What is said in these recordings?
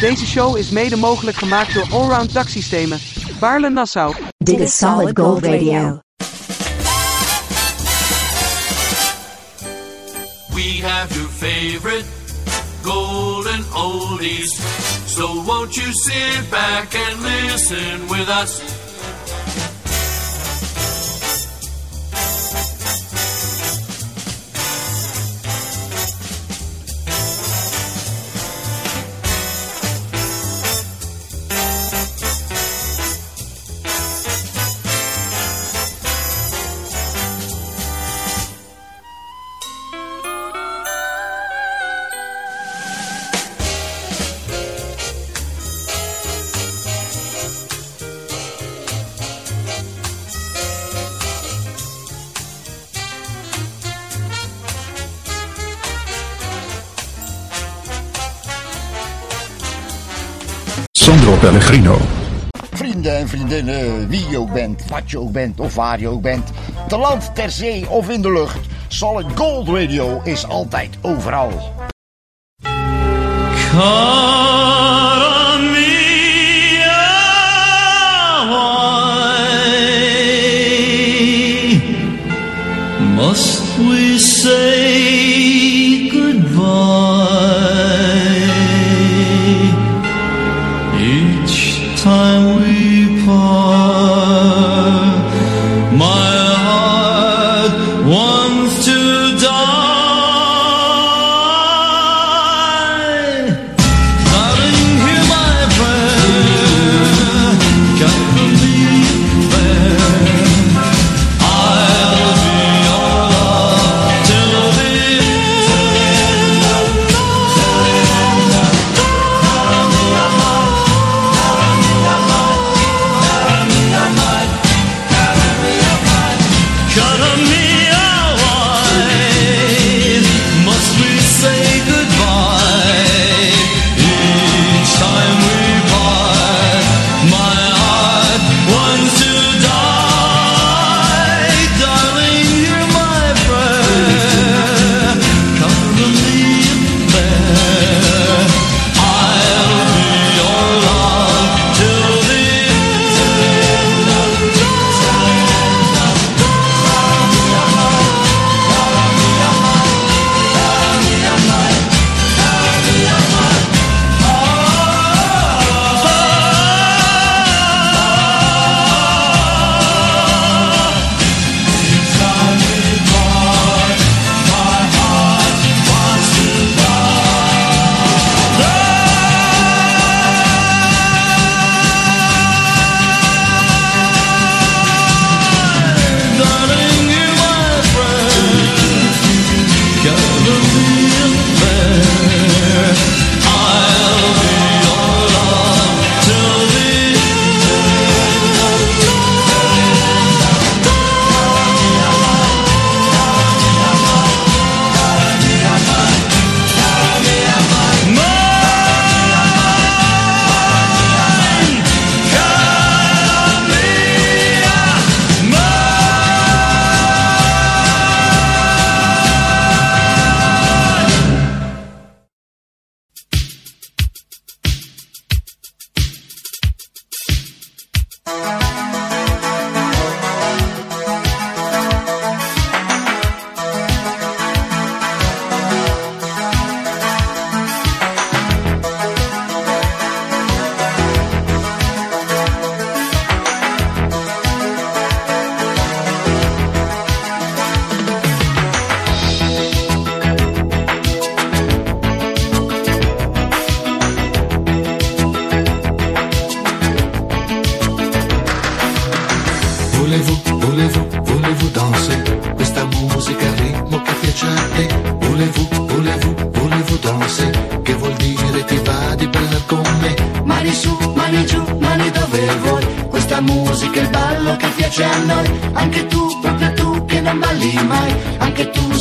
Deze show is mede mogelijk gemaakt door Allround Daksystemen, Baarle Nassau. Dit is Solid Gold Radio. We have your favorite golden oldies. So won't you sit back and listen with us? Pellegrino. Vrienden en vriendinnen, wie je ook bent, wat je ook bent of waar je ook bent. Te land, ter zee of in de lucht. Solid Gold Radio is altijd overal. Cara mia, why must we say goodbye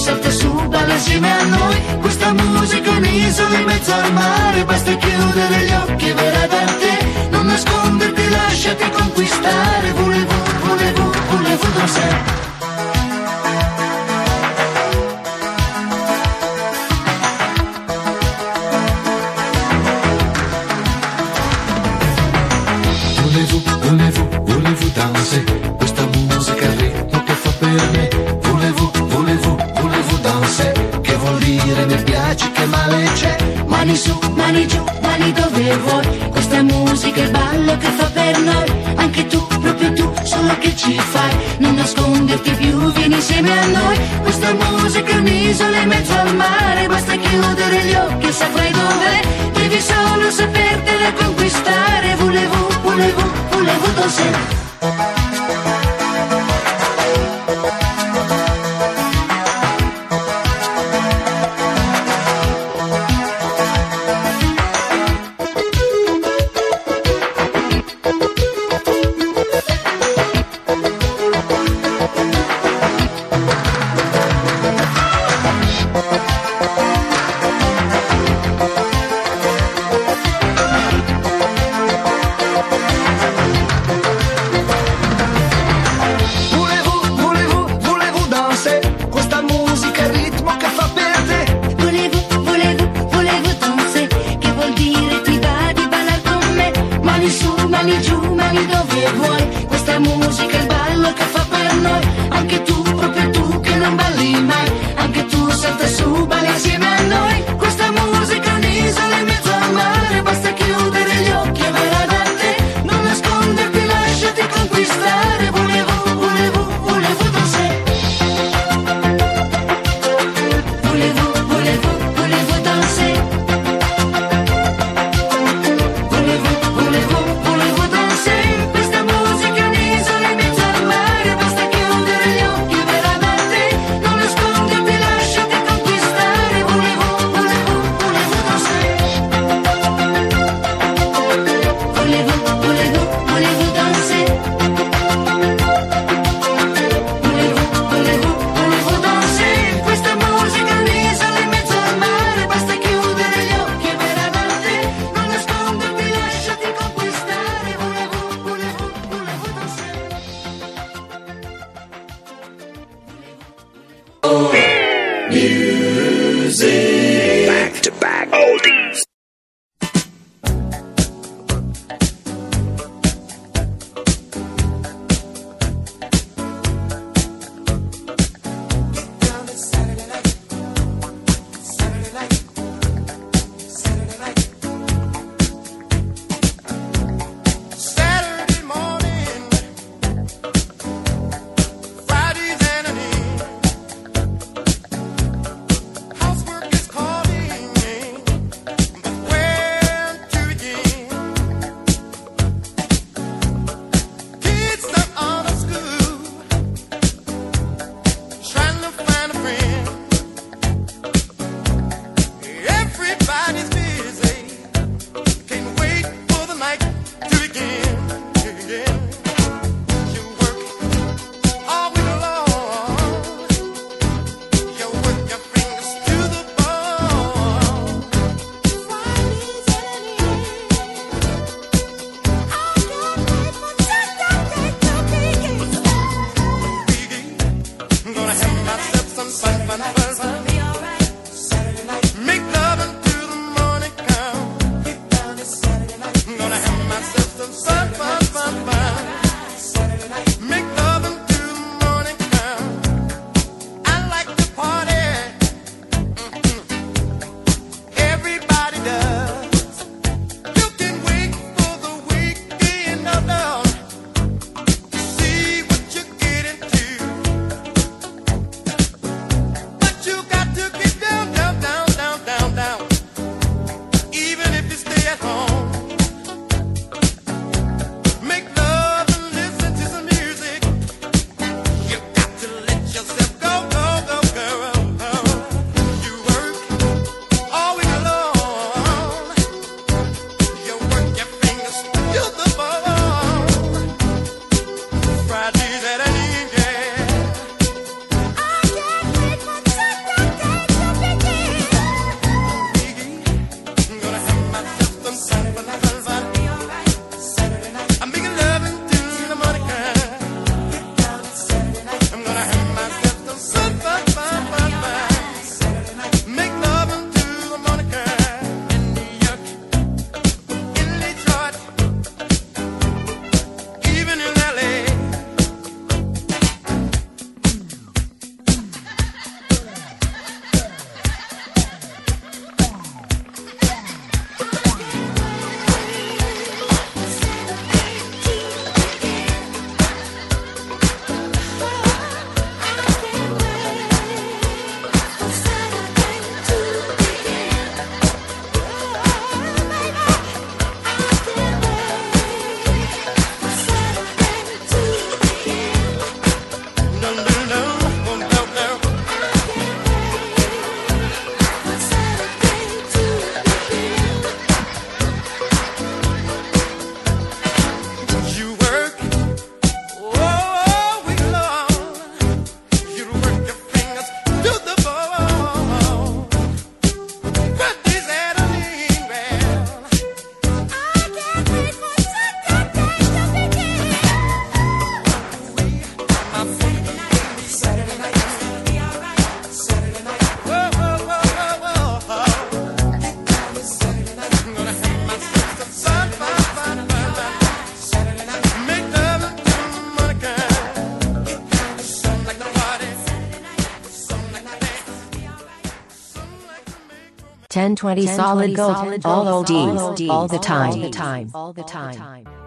Salta su, balla insieme a noi. Questa musica è un'isola in mezzo al mare. Basta chiudere gli occhi verrà da te. Non nasconderti, lasciati conquistare. Volevo, volevo, volevo danzare. 1020 solid gold. All oldies. All the time. All the time. Je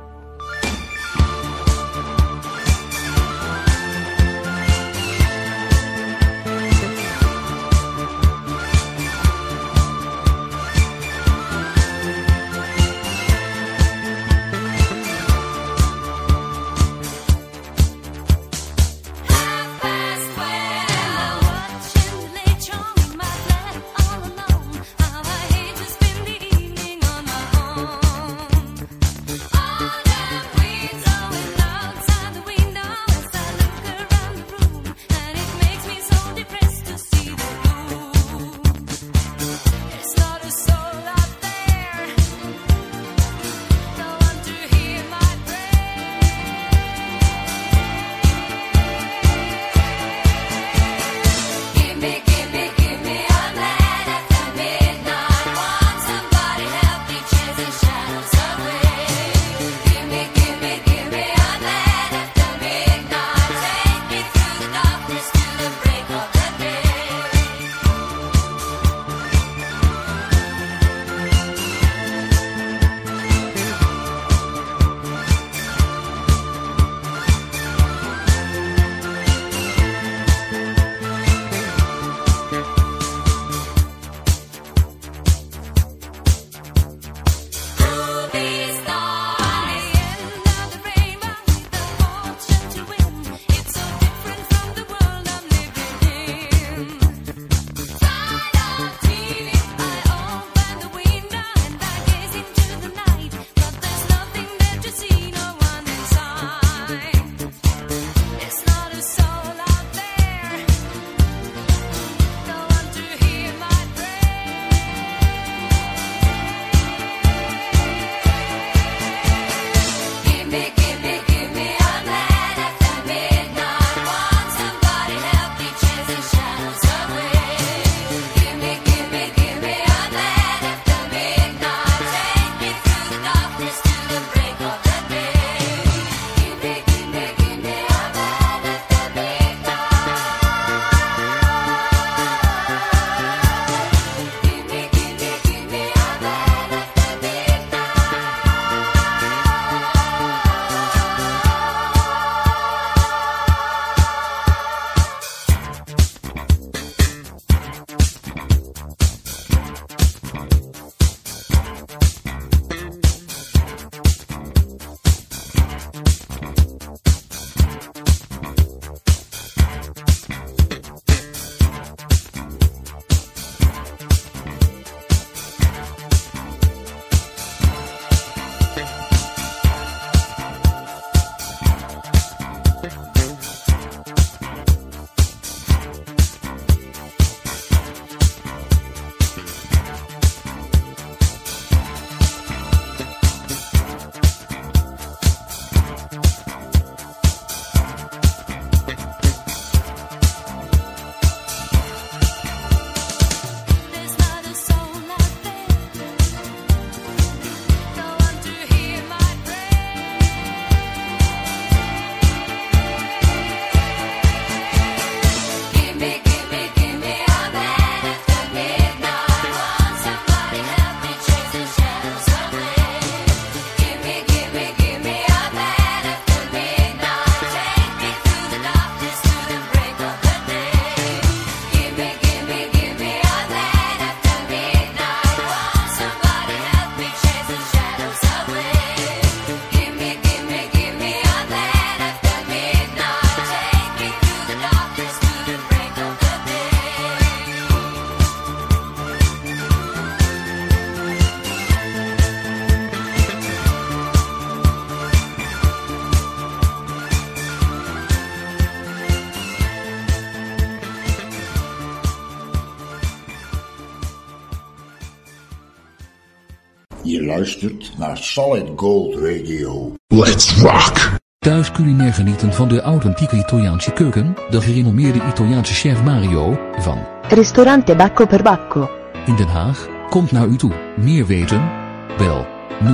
naar Solid Gold Radio. Let's rock! Thuis culinair genieten van de authentieke Italiaanse keuken, de gerenommeerde Italiaanse chef Mario, van Ristorante Bacco per Bacco. in Den Haag, komt naar u toe. Meer weten? Bel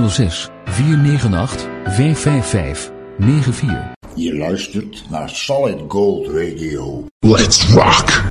06 498 555 94. Je luistert naar Solid Gold Radio. Let's rock!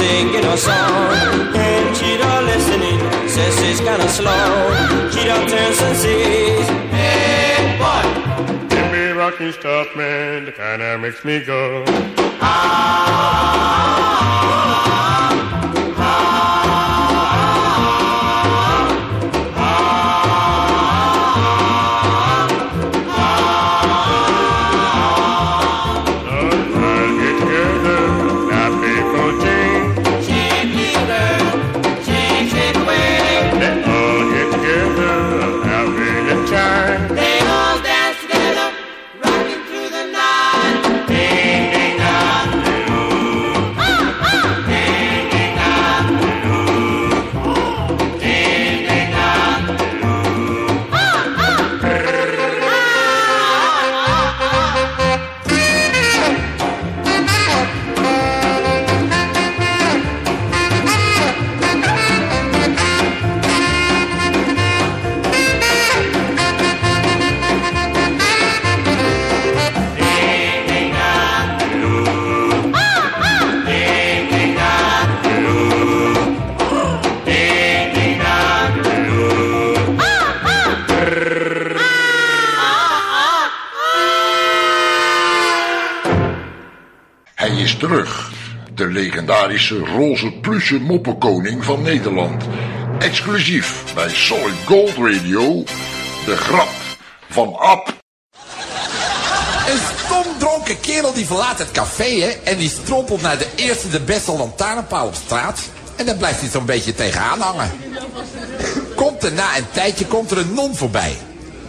Singing a song. And Cheetah listening says it's kinda slow. Cheetah turns and says Hey boy. Give me rocking stuff man That kinda makes me go. Ah legendarische roze pluche moppenkoning van Nederland. Exclusief bij Solid Gold Radio, de grap van Ab. Een stomdronken kerel die verlaat het café hè, en die strompelt naar de eerste de beste lantaarnpaal op straat. En dan blijft hij zo'n beetje tegenaan hangen. Komt er na een tijdje komt er een non voorbij.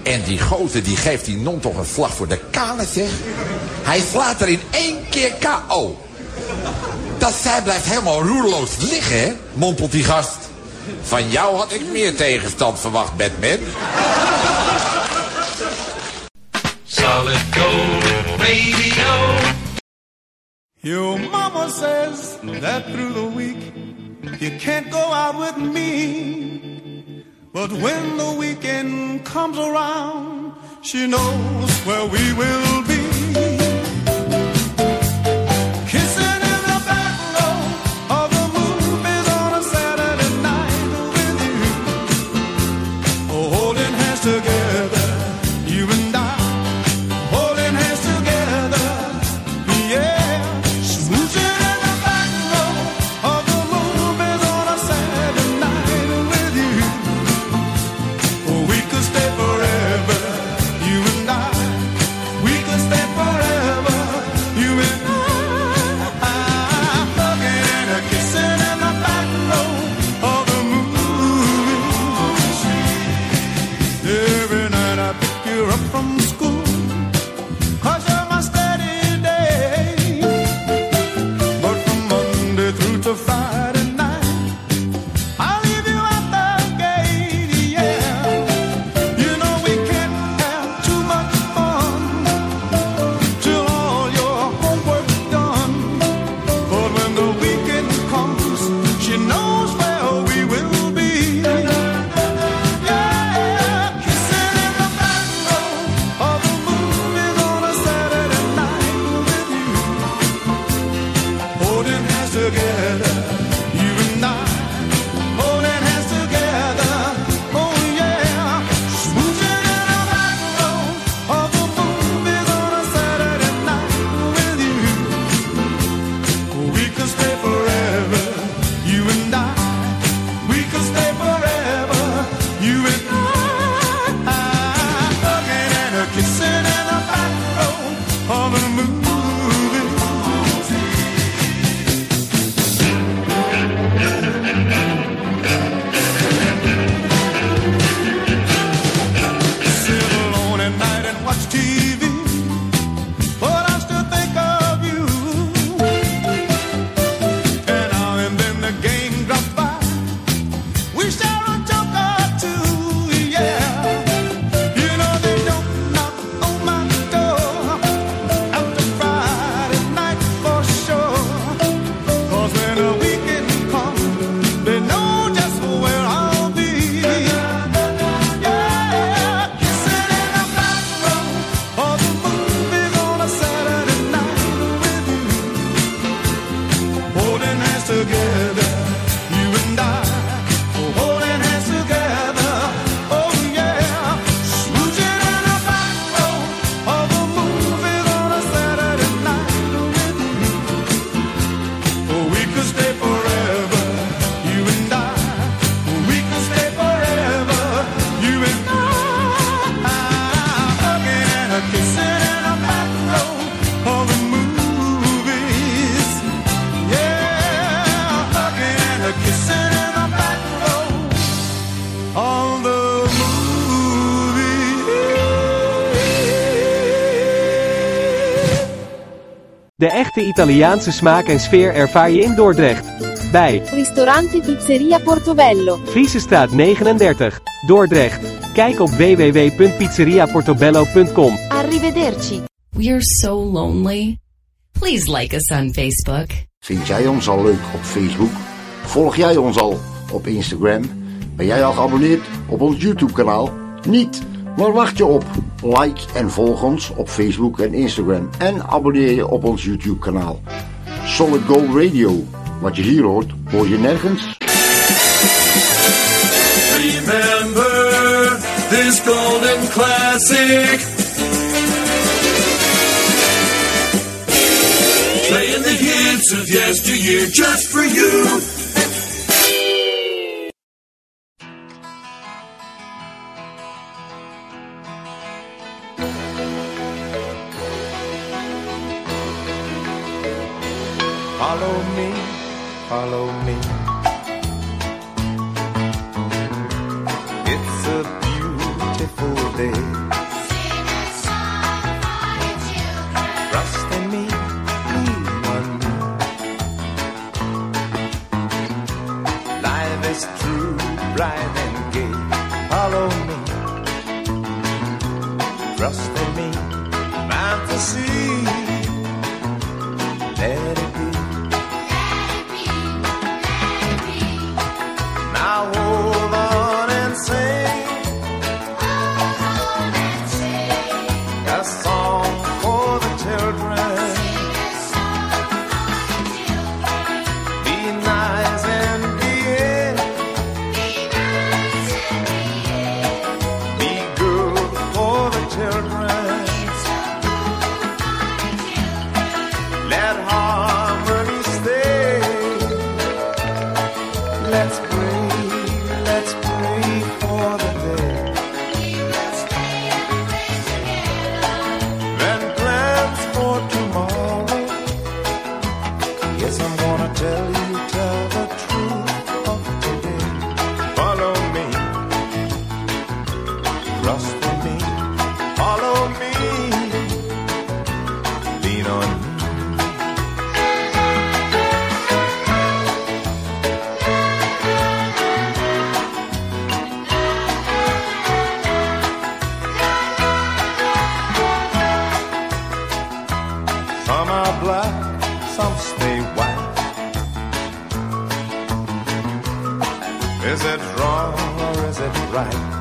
En die gozer die geeft die non toch een slag voor de kale zeg. Hij slaat er in één keer KO. Dat zij blijft helemaal roerloos liggen, hè? mompelt die gast. Van jou had ik meer tegenstand verwacht, Batman. Solid gold radio. Your mama says that through the week you can't go out with me. But when the weekend comes around, she knows where we will be. De echte Italiaanse smaak en sfeer ervaar je in Dordrecht. Bij Ristorante Pizzeria Portobello. Friesestraat 39, Dordrecht. Kijk op www.pizzeriaportobello.com. Arrivederci. We're so lonely. Please like us on Facebook. Vind jij ons al leuk op Facebook? Volg jij ons al op Instagram? Ben jij al geabonneerd op ons YouTube kanaal? Niet? Waar wacht je op? Like en volg ons op Facebook en Instagram. En abonneer je op ons YouTube kanaal. Solid Gold Radio. Wat je hier hoort, hoor je nergens. Remember this golden classic. Playing the hits of yesteryear just for you. Follow me. It's a beautiful day. Trust in me. Life is true, bright and gay. Follow me. Trust in me, fantasy. Let right?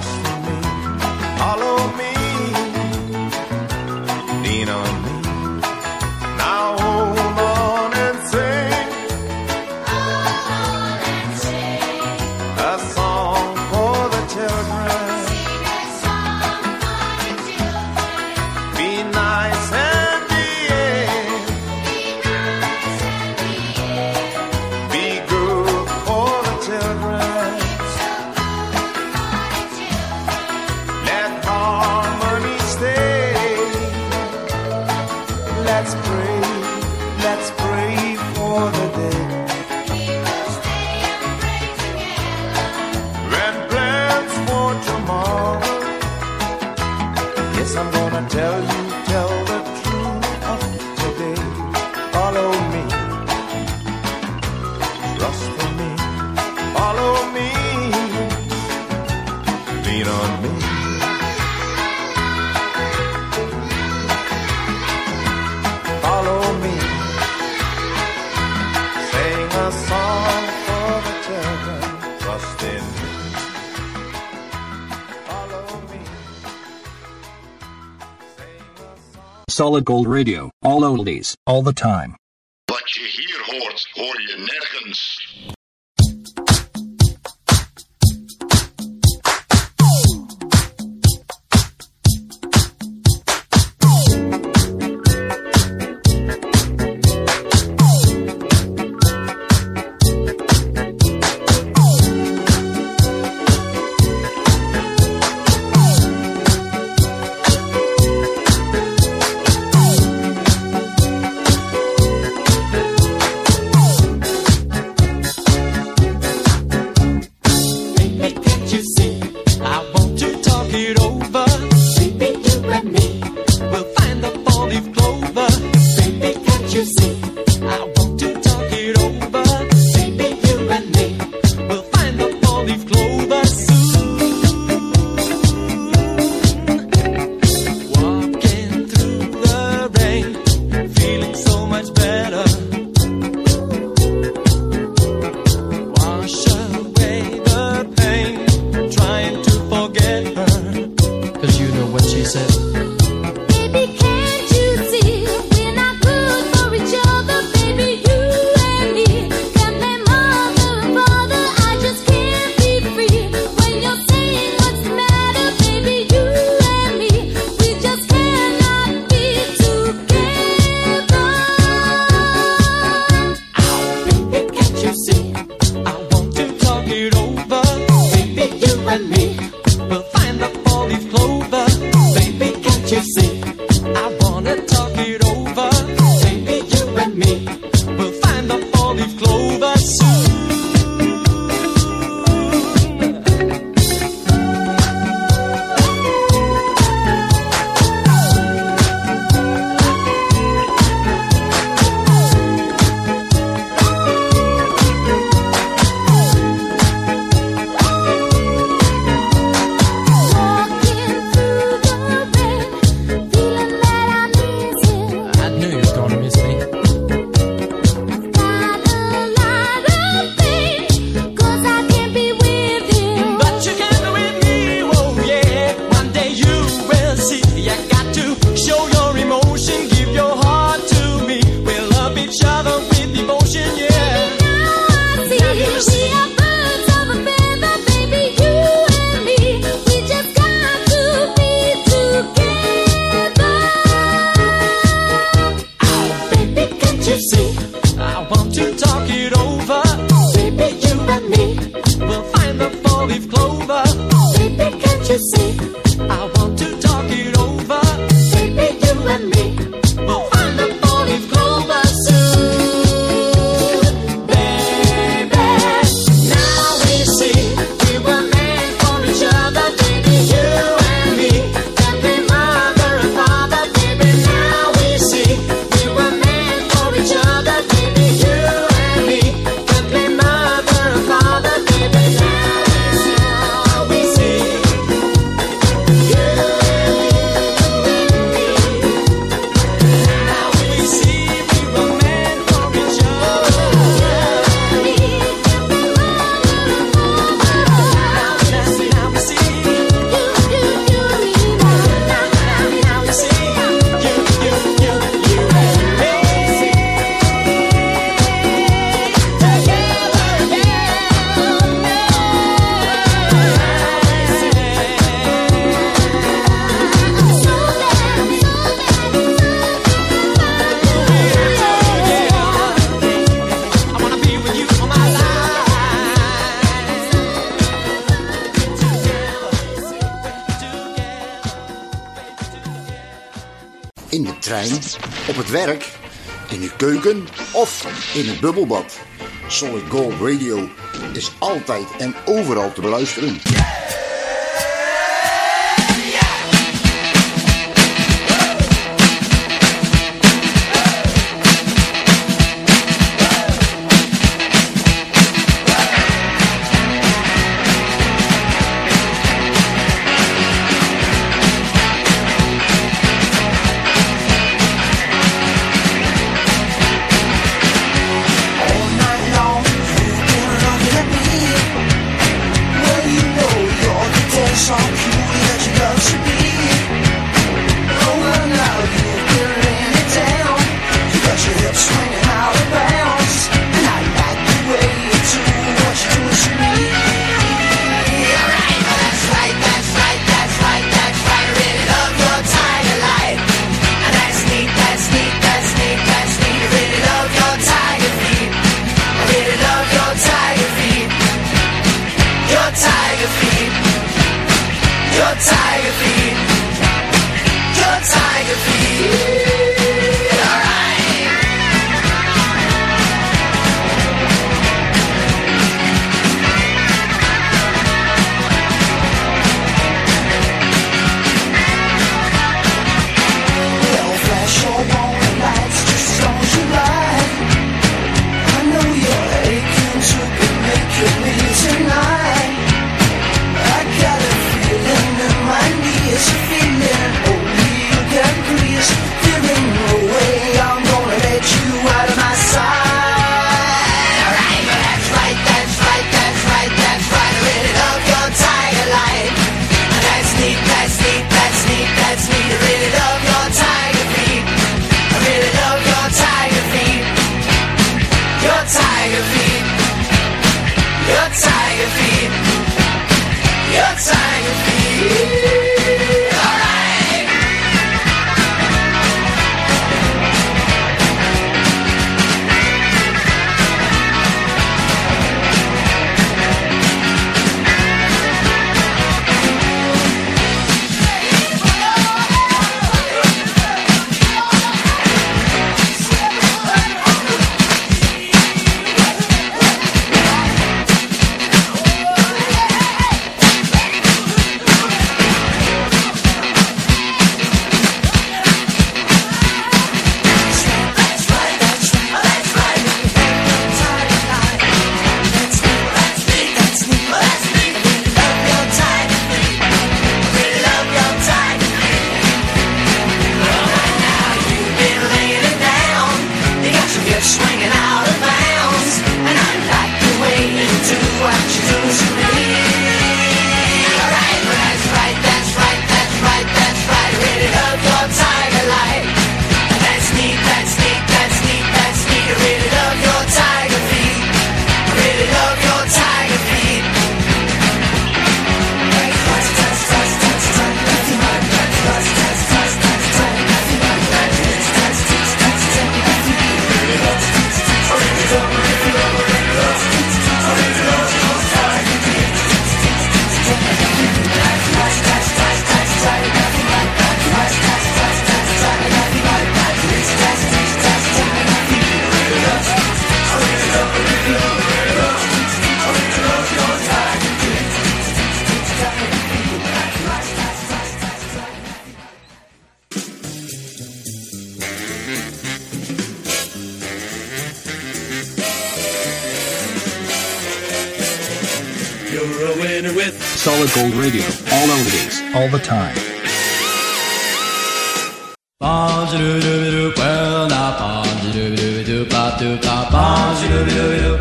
house. solid gold radio, all oldies, all the time. But you hear hordes, or you nergens. in de trein, op het werk, in de keuken of in het bubbelbad. Solid Gold Radio is altijd en overal te beluisteren.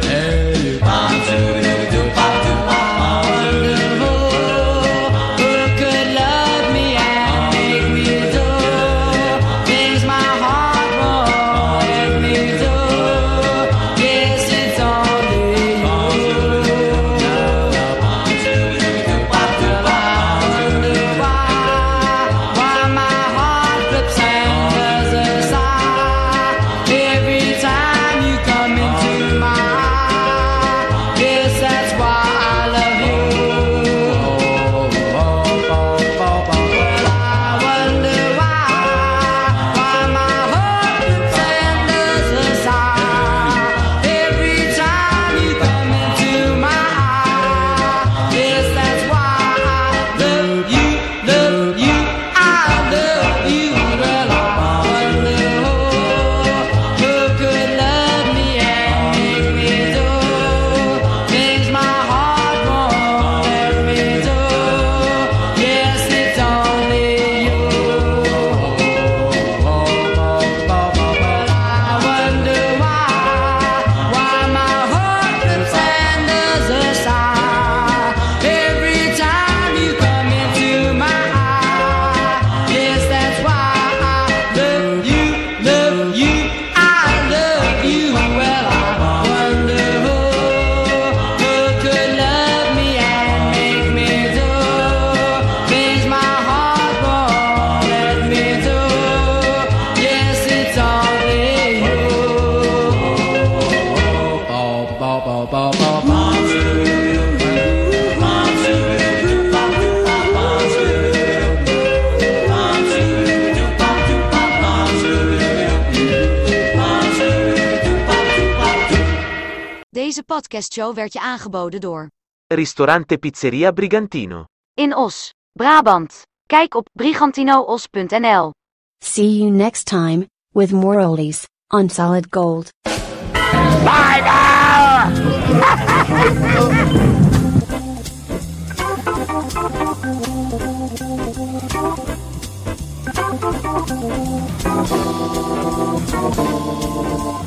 Hey. podcastshow werd je aangeboden door Ristorante Pizzeria Brigantino in Os, Brabant. Kijk op brigantinoos.nl. See you next time with more oldies on solid gold. Bye now!